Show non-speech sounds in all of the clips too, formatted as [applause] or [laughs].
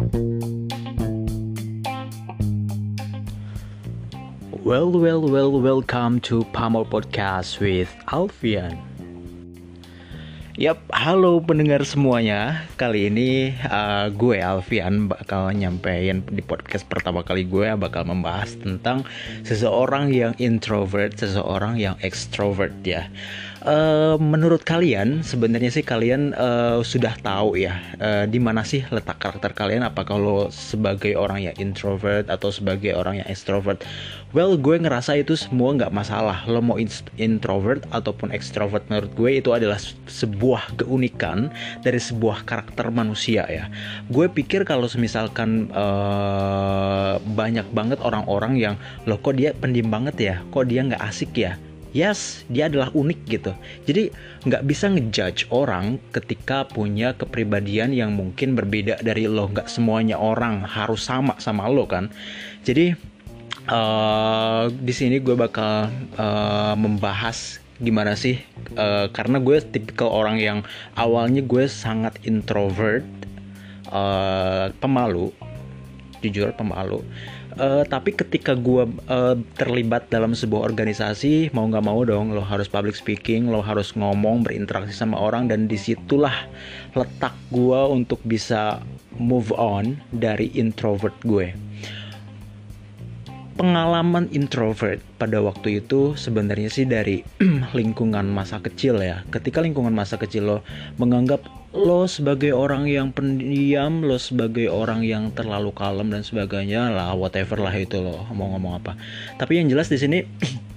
Well, well, well, welcome to Pamor Podcast with Alfian. Yap, halo pendengar semuanya. Kali ini uh, gue Alfian bakal nyampein di podcast pertama kali gue bakal membahas tentang seseorang yang introvert, seseorang yang extrovert ya. Uh, menurut kalian sebenarnya sih kalian uh, sudah tahu ya uh, di mana sih letak karakter kalian? Apakah lo sebagai orang yang introvert atau sebagai orang yang extrovert? Well gue ngerasa itu semua nggak masalah. Lo mau introvert ataupun extrovert menurut gue itu adalah sebuah keunikan dari sebuah karakter manusia ya. Gue pikir kalau misalkan uh, banyak banget orang-orang yang lo kok dia pendiam banget ya? Kok dia nggak asik ya yes dia adalah unik gitu. Jadi nggak bisa ngejudge orang ketika punya kepribadian yang mungkin berbeda dari lo. Nggak semuanya orang harus sama sama lo kan? Jadi uh, di sini gue bakal uh, membahas gimana sih uh, karena gue tipikal orang yang awalnya gue sangat introvert uh, pemalu. Jujur pemalu uh, tapi ketika gue uh, terlibat dalam sebuah organisasi mau nggak mau dong lo harus public speaking lo harus ngomong berinteraksi sama orang dan di situlah letak gue untuk bisa move on dari introvert gue pengalaman introvert pada waktu itu sebenarnya sih dari [clears throat] lingkungan masa kecil ya. Ketika lingkungan masa kecil lo menganggap lo sebagai orang yang pendiam, lo sebagai orang yang terlalu kalem dan sebagainya lah whatever lah itu lo mau ngomong apa. Tapi yang jelas di sini [clears throat]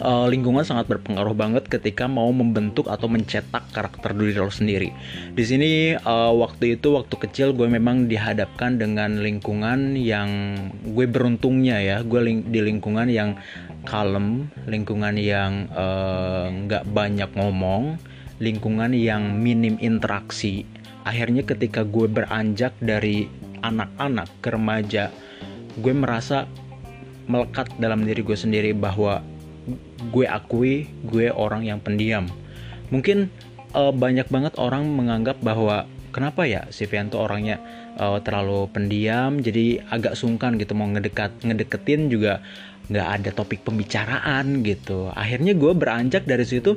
uh, lingkungan sangat berpengaruh banget ketika mau membentuk atau mencetak karakter diri lo sendiri. Di sini uh, waktu itu waktu kecil gue memang dihadapkan dengan lingkungan yang gue beruntungnya ya, gue ling di lingkungan yang kalem, lingkungan yang eh, nggak uh, banyak ngomong, lingkungan yang minim interaksi. Akhirnya ketika gue beranjak dari anak-anak ke remaja, gue merasa melekat dalam diri gue sendiri bahwa gue akui gue orang yang pendiam. Mungkin uh, banyak banget orang menganggap bahwa kenapa ya si Vian tuh orangnya uh, terlalu pendiam, jadi agak sungkan gitu mau ngedekat ngedeketin juga nggak ada topik pembicaraan gitu. Akhirnya gue beranjak dari situ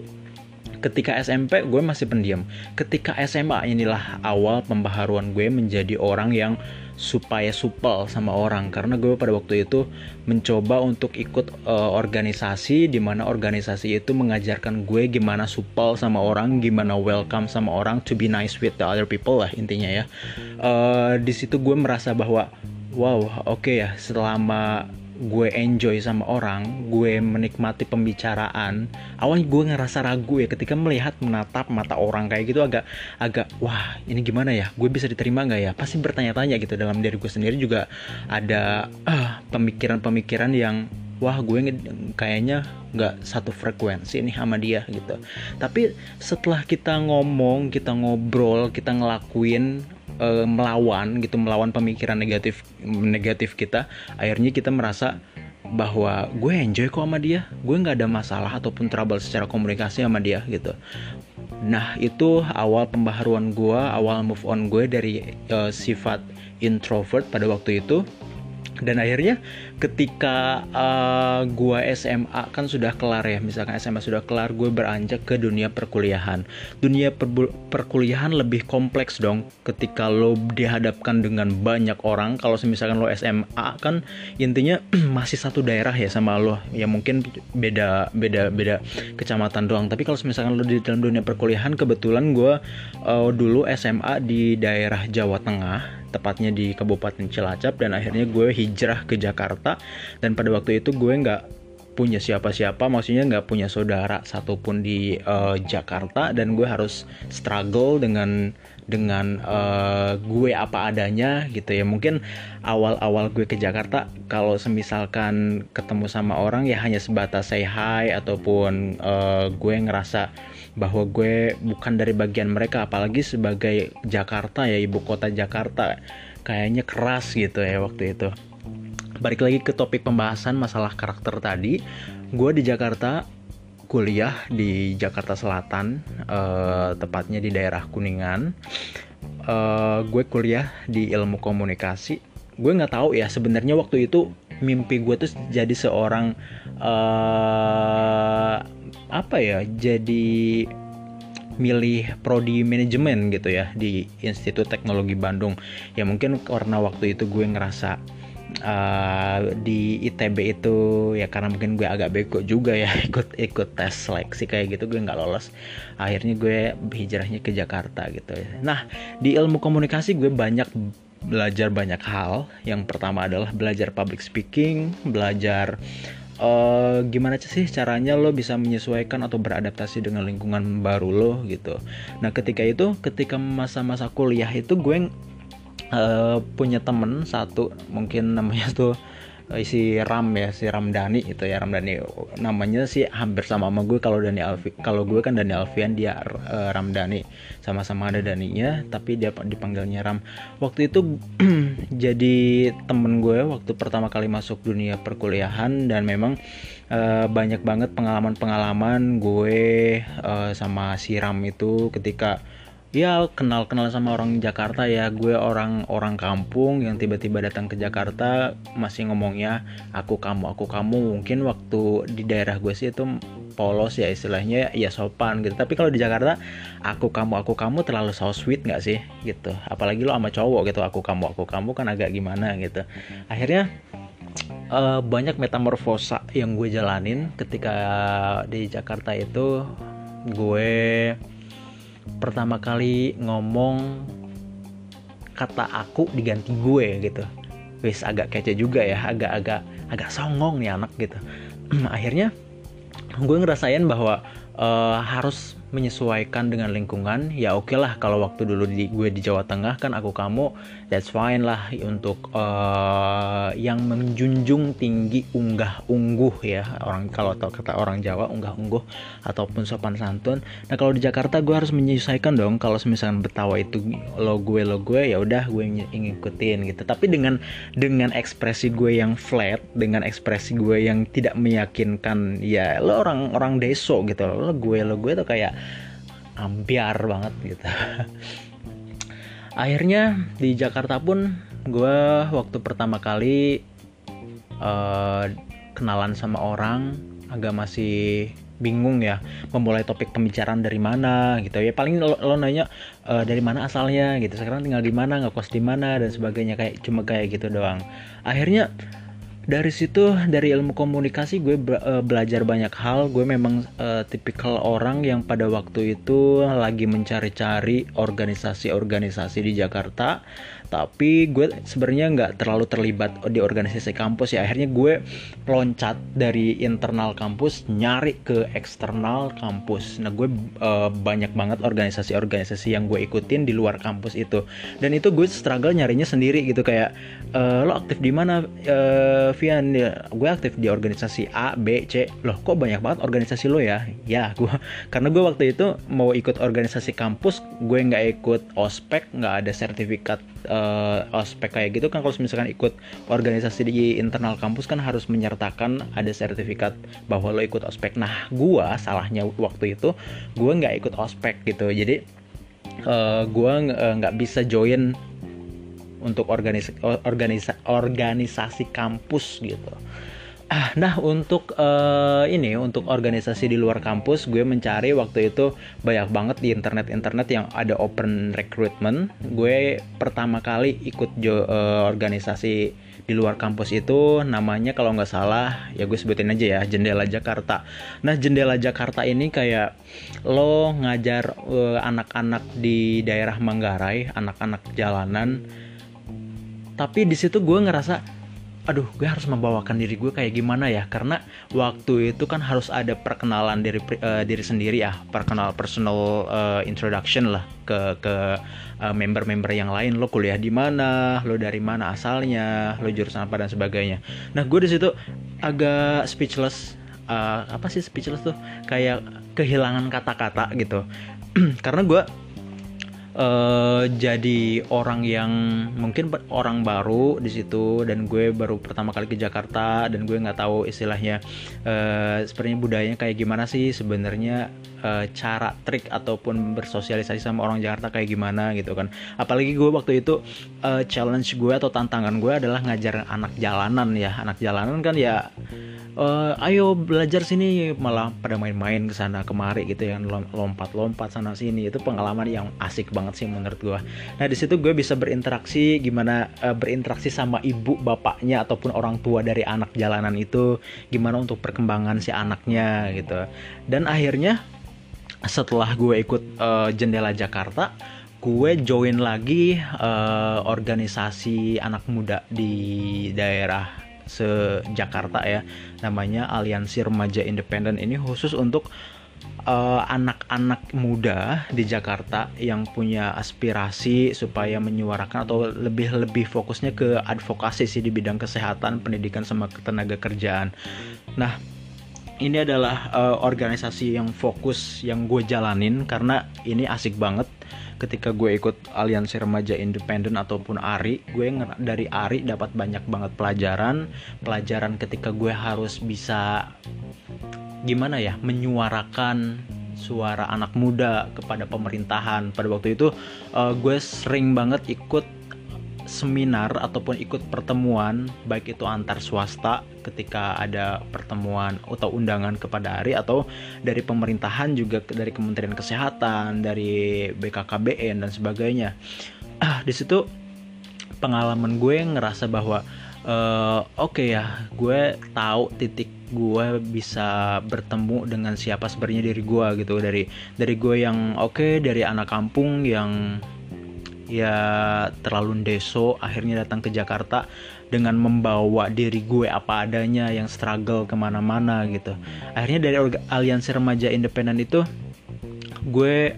ketika SMP gue masih pendiam. Ketika SMA inilah awal pembaharuan gue menjadi orang yang supaya supel sama orang karena gue pada waktu itu mencoba untuk ikut uh, organisasi di mana organisasi itu mengajarkan gue gimana supel sama orang, gimana welcome sama orang, to be nice with the other people lah intinya ya. Uh, di situ gue merasa bahwa wow oke okay ya selama gue enjoy sama orang, gue menikmati pembicaraan. Awalnya gue ngerasa ragu ya ketika melihat menatap mata orang kayak gitu agak agak wah ini gimana ya? Gue bisa diterima nggak ya? Pasti bertanya-tanya gitu dalam diri gue sendiri juga ada pemikiran-pemikiran uh, yang wah gue kayaknya nggak satu frekuensi nih sama dia gitu. Tapi setelah kita ngomong, kita ngobrol, kita ngelakuin uh, melawan gitu melawan pemikiran negatif negatif kita akhirnya kita merasa bahwa gue enjoy kok sama dia gue nggak ada masalah ataupun trouble secara komunikasi sama dia gitu nah itu awal pembaharuan gue awal move on gue dari uh, sifat introvert pada waktu itu dan akhirnya ketika uh, gua SMA kan sudah kelar ya misalkan SMA sudah kelar gue beranjak ke dunia perkuliahan. Dunia per perkuliahan lebih kompleks dong ketika lo dihadapkan dengan banyak orang. Kalau misalkan lo SMA kan intinya [clears throat] masih satu daerah ya sama lo. Ya mungkin beda beda beda kecamatan doang. Tapi kalau misalkan lo di dalam dunia perkuliahan kebetulan gue uh, dulu SMA di daerah Jawa Tengah tepatnya di Kabupaten Cilacap dan akhirnya gue hijrah ke Jakarta. Dan pada waktu itu gue nggak punya siapa-siapa maksudnya nggak punya saudara satupun di uh, Jakarta. Dan gue harus struggle dengan dengan uh, gue apa adanya gitu ya. Mungkin awal-awal gue ke Jakarta kalau semisalkan ketemu sama orang ya hanya sebatas say hi ataupun uh, gue ngerasa bahwa gue bukan dari bagian mereka apalagi sebagai Jakarta ya ibu kota Jakarta kayaknya keras gitu ya waktu itu. Balik lagi ke topik pembahasan masalah karakter tadi gue di Jakarta kuliah di Jakarta Selatan eh, tepatnya di daerah Kuningan. Uh, gue kuliah di ilmu komunikasi. Gue nggak tahu ya sebenarnya waktu itu mimpi gue tuh jadi seorang uh, apa ya jadi milih prodi manajemen gitu ya di Institut Teknologi Bandung. Ya mungkin karena waktu itu gue ngerasa uh, di ITB itu ya karena mungkin gue agak bego juga ya [laughs] ikut ikut tes seleksi kayak gitu gue nggak lolos. Akhirnya gue hijrahnya ke Jakarta gitu. Ya nah di ilmu komunikasi gue banyak belajar banyak hal. Yang pertama adalah belajar public speaking belajar uh, gimana sih caranya lo bisa menyesuaikan atau beradaptasi dengan lingkungan baru lo gitu. Nah ketika itu, ketika masa-masa kuliah itu gue uh, punya temen satu mungkin namanya tuh uh, si Ram ya si Ramdhani itu ya Ramdhani namanya sih hampir sama sama gue. Kalau Dani Alfi kalau gue kan Dani Alfian dia uh, Ramdhani sama-sama ada Daninya tapi dia dipanggilnya Ram. Waktu itu [clears throat] jadi temen gue waktu pertama kali masuk dunia perkuliahan dan memang uh, banyak banget pengalaman-pengalaman gue uh, sama si Ram itu ketika ya kenal-kenal sama orang Jakarta ya. Gue orang orang kampung yang tiba-tiba datang ke Jakarta masih ngomongnya aku kamu aku kamu. Mungkin waktu di daerah gue sih itu polos ya istilahnya ya sopan gitu. Tapi kalau di Jakarta aku kamu aku kamu terlalu so sweet nggak sih? Gitu. Apalagi lo sama cowok gitu aku kamu aku kamu kan agak gimana gitu. Akhirnya uh, banyak metamorfosa yang gue jalanin ketika di Jakarta itu. Gue pertama kali ngomong kata aku diganti gue gitu. Wis agak kece juga ya agak-agak agak songong nih anak gitu. [clears throat] Akhirnya gue ngerasain bahwa uh, harus menyesuaikan dengan lingkungan ya oke okay lah kalau waktu dulu di gue di Jawa Tengah kan aku kamu that's fine lah untuk uh, yang menjunjung tinggi unggah ungguh ya orang kalau kata orang Jawa unggah ungguh ataupun sopan santun. Nah kalau di Jakarta gue harus menyesuaikan dong kalau misalkan Betawa itu lo gue lo gue ya udah gue ngikutin gitu. Tapi dengan dengan ekspresi gue yang flat dengan ekspresi gue yang tidak meyakinkan ya lo orang orang deso gitu lo gue lo gue tuh kayak ambiar banget gitu. [laughs] Akhirnya di Jakarta pun gue waktu pertama kali uh, kenalan sama orang agak masih bingung ya memulai topik pembicaraan dari mana gitu. Ya paling lo, lo nanya e, dari mana asalnya gitu. Sekarang tinggal di mana nggak kos di mana dan sebagainya. Kayak cuma kayak gitu doang. Akhirnya dari situ dari ilmu komunikasi gue eh, belajar banyak hal. Gue memang uh, tipikal orang yang pada waktu itu lagi mencari-cari organisasi-organisasi di Jakarta. Tapi gue sebenarnya nggak terlalu terlibat di organisasi kampus ya. Akhirnya gue loncat dari internal kampus nyari ke eksternal kampus. Nah gue uh, banyak banget organisasi-organisasi yang gue ikutin di luar kampus itu. Dan itu gue struggle nyarinya sendiri gitu. Kayak uh, lo aktif di mana? Uh, Vian ya, gue aktif di organisasi A B C. Loh kok banyak banget organisasi lo ya? Ya gue [laughs] karena gue waktu itu mau ikut organisasi kampus gue nggak ikut ospek nggak ada sertifikat uh, ospek kayak gitu kan. Kalau misalkan ikut organisasi di internal kampus kan harus menyertakan ada sertifikat bahwa lo ikut ospek. Nah gua salahnya waktu itu gua nggak ikut ospek gitu. Jadi uh, eh, nggak uh, bisa join untuk organisasi organisa, organisasi kampus gitu Ah, nah untuk uh, ini untuk organisasi di luar kampus gue mencari waktu itu banyak banget di internet-internet yang ada open recruitment. Gue pertama kali ikut jo, uh, organisasi di luar kampus itu namanya kalau nggak salah ya gue sebutin aja ya Jendela Jakarta. Nah Jendela Jakarta ini kayak lo ngajar uh, anak-anak di daerah Manggarai, anak-anak jalanan. Tapi di situ gue ngerasa aduh gue harus membawakan diri gue kayak gimana ya? Karena waktu itu kan harus ada perkenalan diri uh, diri sendiri ya perkenal personal uh, introduction lah ke ke uh, member-member yang lain. Lo kuliah di mana? Lo dari mana asalnya? Lo jurusan apa? Dan sebagainya. Nah gue di situ agak speechless uh, apa sih speechless tuh? Kayak kehilangan kata-kata gitu. [clears throat] Karena gue uh, jadi orang yang mungkin orang baru di situ dan gue baru pertama kali ke Jakarta dan gue nggak tahu istilahnya uh, sebenarnya budayanya kayak gimana sih sebenarnya uh, cara trik ataupun bersosialisasi sama orang Jakarta kayak gimana gitu kan. Apalagi gue waktu itu uh, challenge gue atau tantangan gue adalah ngajar anak jalanan ya. Anak jalanan kan ya uh, ayo belajar sini malah pada main-main ke sana kemari gitu ya lompat-lompat sana sini. Itu pengalaman yang asik banget sih menurut gue nah di situ gue bisa berinteraksi gimana uh, berinteraksi sama ibu bapaknya ataupun orang tua dari anak jalanan itu gimana untuk perkembangan si anaknya gitu. Dan akhirnya setelah gue ikut uh, jendela Jakarta gue join lagi uh, organisasi anak muda di daerah se Jakarta ya. Namanya Aliansi Remaja Independen. Ini khusus untuk anak-anak uh, muda di Jakarta yang punya aspirasi supaya menyuarakan atau lebih lebih fokusnya ke advokasi sih di bidang kesehatan, pendidikan sama ketenaga kerjaan. Nah, ini adalah uh, organisasi yang fokus yang gue jalanin karena ini asik banget ketika gue ikut aliansi remaja independen ataupun ARI gue dari ARI dapat banyak banget pelajaran pelajaran ketika gue harus bisa gimana ya menyuarakan suara anak muda kepada pemerintahan pada waktu itu uh, gue sering banget ikut seminar ataupun ikut pertemuan baik itu antar swasta ketika ada pertemuan atau undangan kepada ARI atau dari pemerintahan juga dari Kementerian Kesehatan, dari BKKBN dan sebagainya. Ah, di situ pengalaman gue ngerasa bahwa uh, oke okay ya, gue tahu titik gue bisa bertemu dengan siapa sebenarnya diri gue gitu. Dari dari gue yang oke okay, dari anak kampung yang ya terlalu deso akhirnya datang ke Jakarta dengan membawa diri gue apa adanya yang struggle ke mana-mana gitu. Akhirnya dari aliansi remaja independen itu gue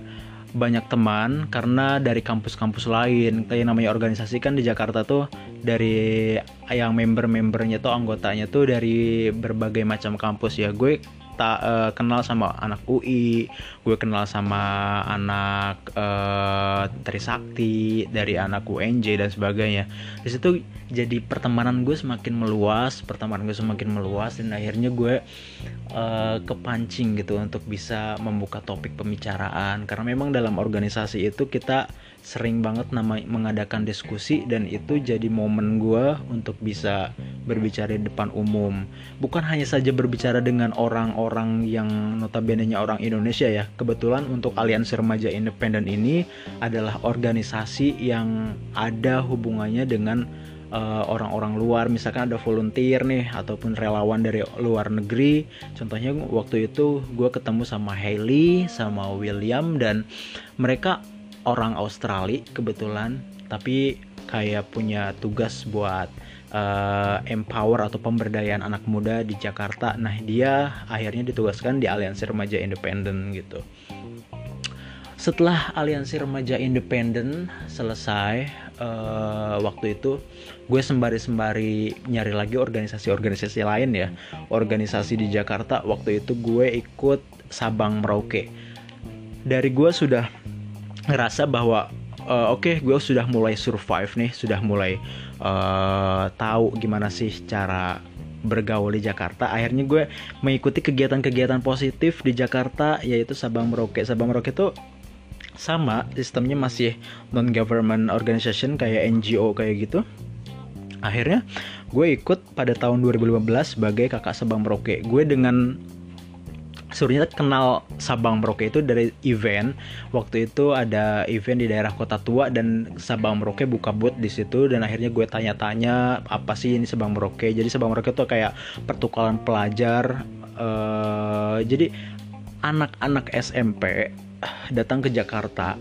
banyak teman karena dari kampus-kampus lain. Kayak namanya organisasi kan di Jakarta tuh dari yang member-membernya tuh anggotanya tuh dari berbagai macam kampus ya. Gue tak uh, kenal sama anak UI gue kenal sama anak uh, Trisakti dari anak UNJ dan sebagainya. Di situ jadi pertemanan gue semakin meluas pertemanan gue semakin meluas dan akhirnya gue uh, kepancing gitu untuk bisa membuka topik pembicaraan. Karena memang dalam organisasi itu kita sering banget nama mengadakan diskusi dan itu jadi momen gue untuk bisa berbicara di depan umum. Bukan hanya saja berbicara dengan orang-orang yang notabene-nya orang Indonesia ya. Kebetulan untuk Aliansi Remaja Independen ini adalah organisasi yang ada hubungannya dengan eh, orang-orang uh, luar. Misalkan ada volunteer nih ataupun relawan dari luar negeri. Contohnya waktu itu gue ketemu sama Hailey sama William dan mereka orang Australia kebetulan tapi kayak punya tugas buat uh, empower atau pemberdayaan anak muda di Jakarta. Nah, dia akhirnya ditugaskan di Aliansi Remaja Independen gitu. Setelah Aliansi Remaja Independen selesai uh, waktu itu, gue sembari-sembari nyari lagi organisasi-organisasi lain ya. Organisasi di Jakarta waktu itu gue ikut Sabang Merauke. Dari gue sudah ngerasa bahwa uh, oke okay, gue sudah mulai survive nih sudah mulai uh, tahu gimana sih cara bergaul di Jakarta. Akhirnya gue mengikuti kegiatan-kegiatan positif di Jakarta yaitu Sabang Merauke. Sabang Merauke itu sama sistemnya masih non government organization kayak NGO kayak gitu. Akhirnya gue ikut pada tahun 2015 sebagai kakak Sabang Merauke. Gue dengan sebenarnya kenal Sabang Merauke itu dari event. Waktu itu ada event di daerah Kota Tua dan Sabang Merauke buka booth di situ dan akhirnya gue tanya-tanya apa sih ini Sabang Merauke? Jadi Sabang Merauke itu kayak pertukaran pelajar uh, jadi anak-anak SMP datang ke Jakarta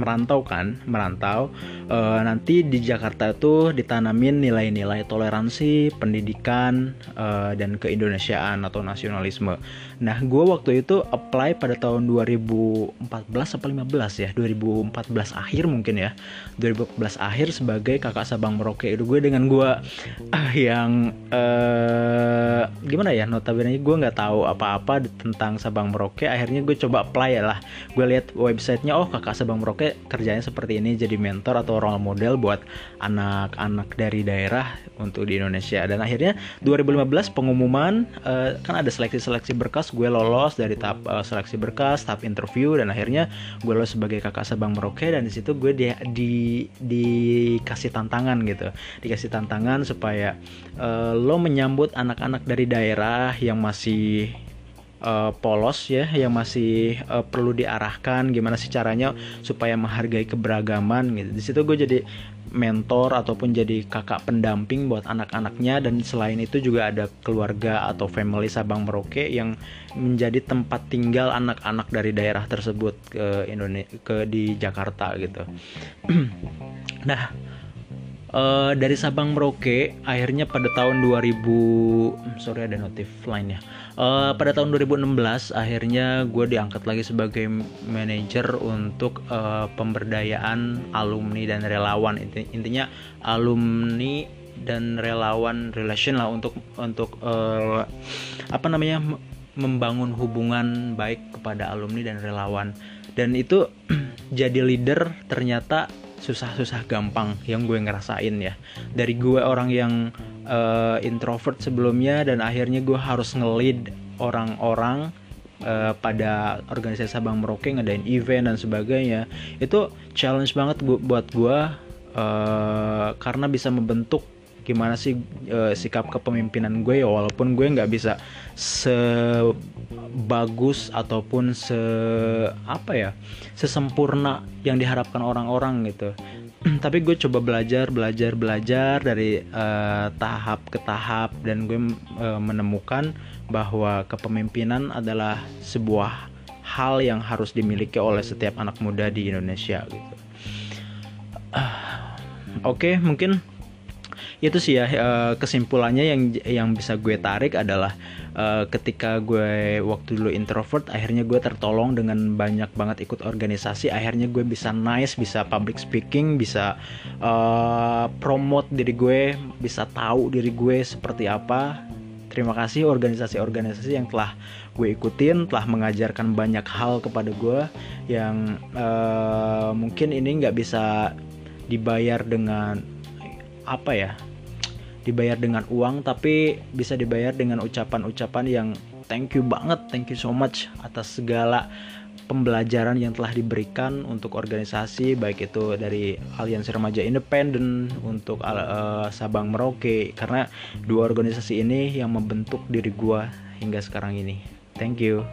merantau kan merantau e, nanti di Jakarta itu ditanamin nilai-nilai toleransi pendidikan e, dan keindonesiaan atau nasionalisme nah gue waktu itu apply pada tahun 2014 atau 15 ya 2014 akhir mungkin ya. 2014 akhir sebagai kakak Sabang Merauke. Itu gue dengan gue [clears throat] ah, yang eh, gimana ya notabene gue nggak tahu apa-apa tentang Sabang Merauke. Akhirnya gue coba apply ya lah. Gue lihat websitenya oh kakak Sabang Merauke kerjanya seperti ini jadi mentor atau role model buat anak-anak dari daerah untuk di Indonesia. Dan akhirnya 2015 pengumuman uh, kan ada seleksi-seleksi berkas gue lolos dari tahap uh, seleksi berkas tahap interview dan akhirnya gue lolos sebagai kakak Sabang Merauke dan di situ gue di, di dikasih tantangan gitu. Dikasih tantangan supaya uh, lo menyambut anak-anak dari daerah yang masih uh, polos ya yang masih uh, perlu diarahkan gimana sih caranya supaya menghargai keberagaman gitu. Di situ gue jadi mentor ataupun jadi kakak pendamping buat anak-anaknya. Dan selain itu juga ada keluarga atau family Sabang Merauke yang menjadi tempat tinggal anak-anak dari daerah tersebut ke Indonesia ke di Jakarta gitu. [clears throat] Nah uh, dari Sabang Merauke akhirnya pada tahun 2000 sorry ada notif lainnya. Uh, pada tahun 2016 akhirnya gue diangkat lagi sebagai manajer untuk uh, pemberdayaan alumni dan relawan. Intinya alumni dan relawan relation lah untuk untuk uh, apa namanya membangun hubungan baik kepada alumni dan relawan. Dan itu [clears throat] jadi leader ternyata susah-susah gampang yang gue ngerasain ya. Dari gue orang yang uh, introvert sebelumnya dan akhirnya gue harus ngelid orang-orang uh, pada organisasi Sabang Merauke ngadain event dan sebagainya itu challenge banget buat gue uh, karena bisa membentuk gimana sih uh, sikap kepemimpinan gue ya walaupun gue nggak bisa sebagus ataupun se apa ya sesempurna yang diharapkan orang-orang gitu [clears throat] tapi gue coba belajar belajar belajar dari uh, tahap ke tahap dan gue uh, menemukan bahwa kepemimpinan adalah sebuah hal yang harus dimiliki oleh setiap anak muda di Indonesia gitu. Uh, Oke, okay, mungkin itu sih ya uh, kesimpulannya yang yang bisa gue tarik adalah uh, ketika gue waktu dulu introvert akhirnya gue tertolong dengan banyak banget ikut organisasi. Akhirnya gue bisa nice bisa public speaking bisa uh, promote diri gue bisa tahu diri gue seperti apa. Terima kasih organisasi-organisasi yang telah gue ikutin, telah mengajarkan banyak hal kepada gue yang uh, mungkin ini nggak bisa dibayar dengan apa ya dibayar dengan uang tapi bisa dibayar dengan ucapan-ucapan yang thank you banget thank you so much atas segala pembelajaran yang telah diberikan untuk organisasi baik itu dari Aliansi Remaja Independen untuk uh, Sabang Merauke karena dua organisasi ini yang membentuk diri gua hingga sekarang ini. Thank you.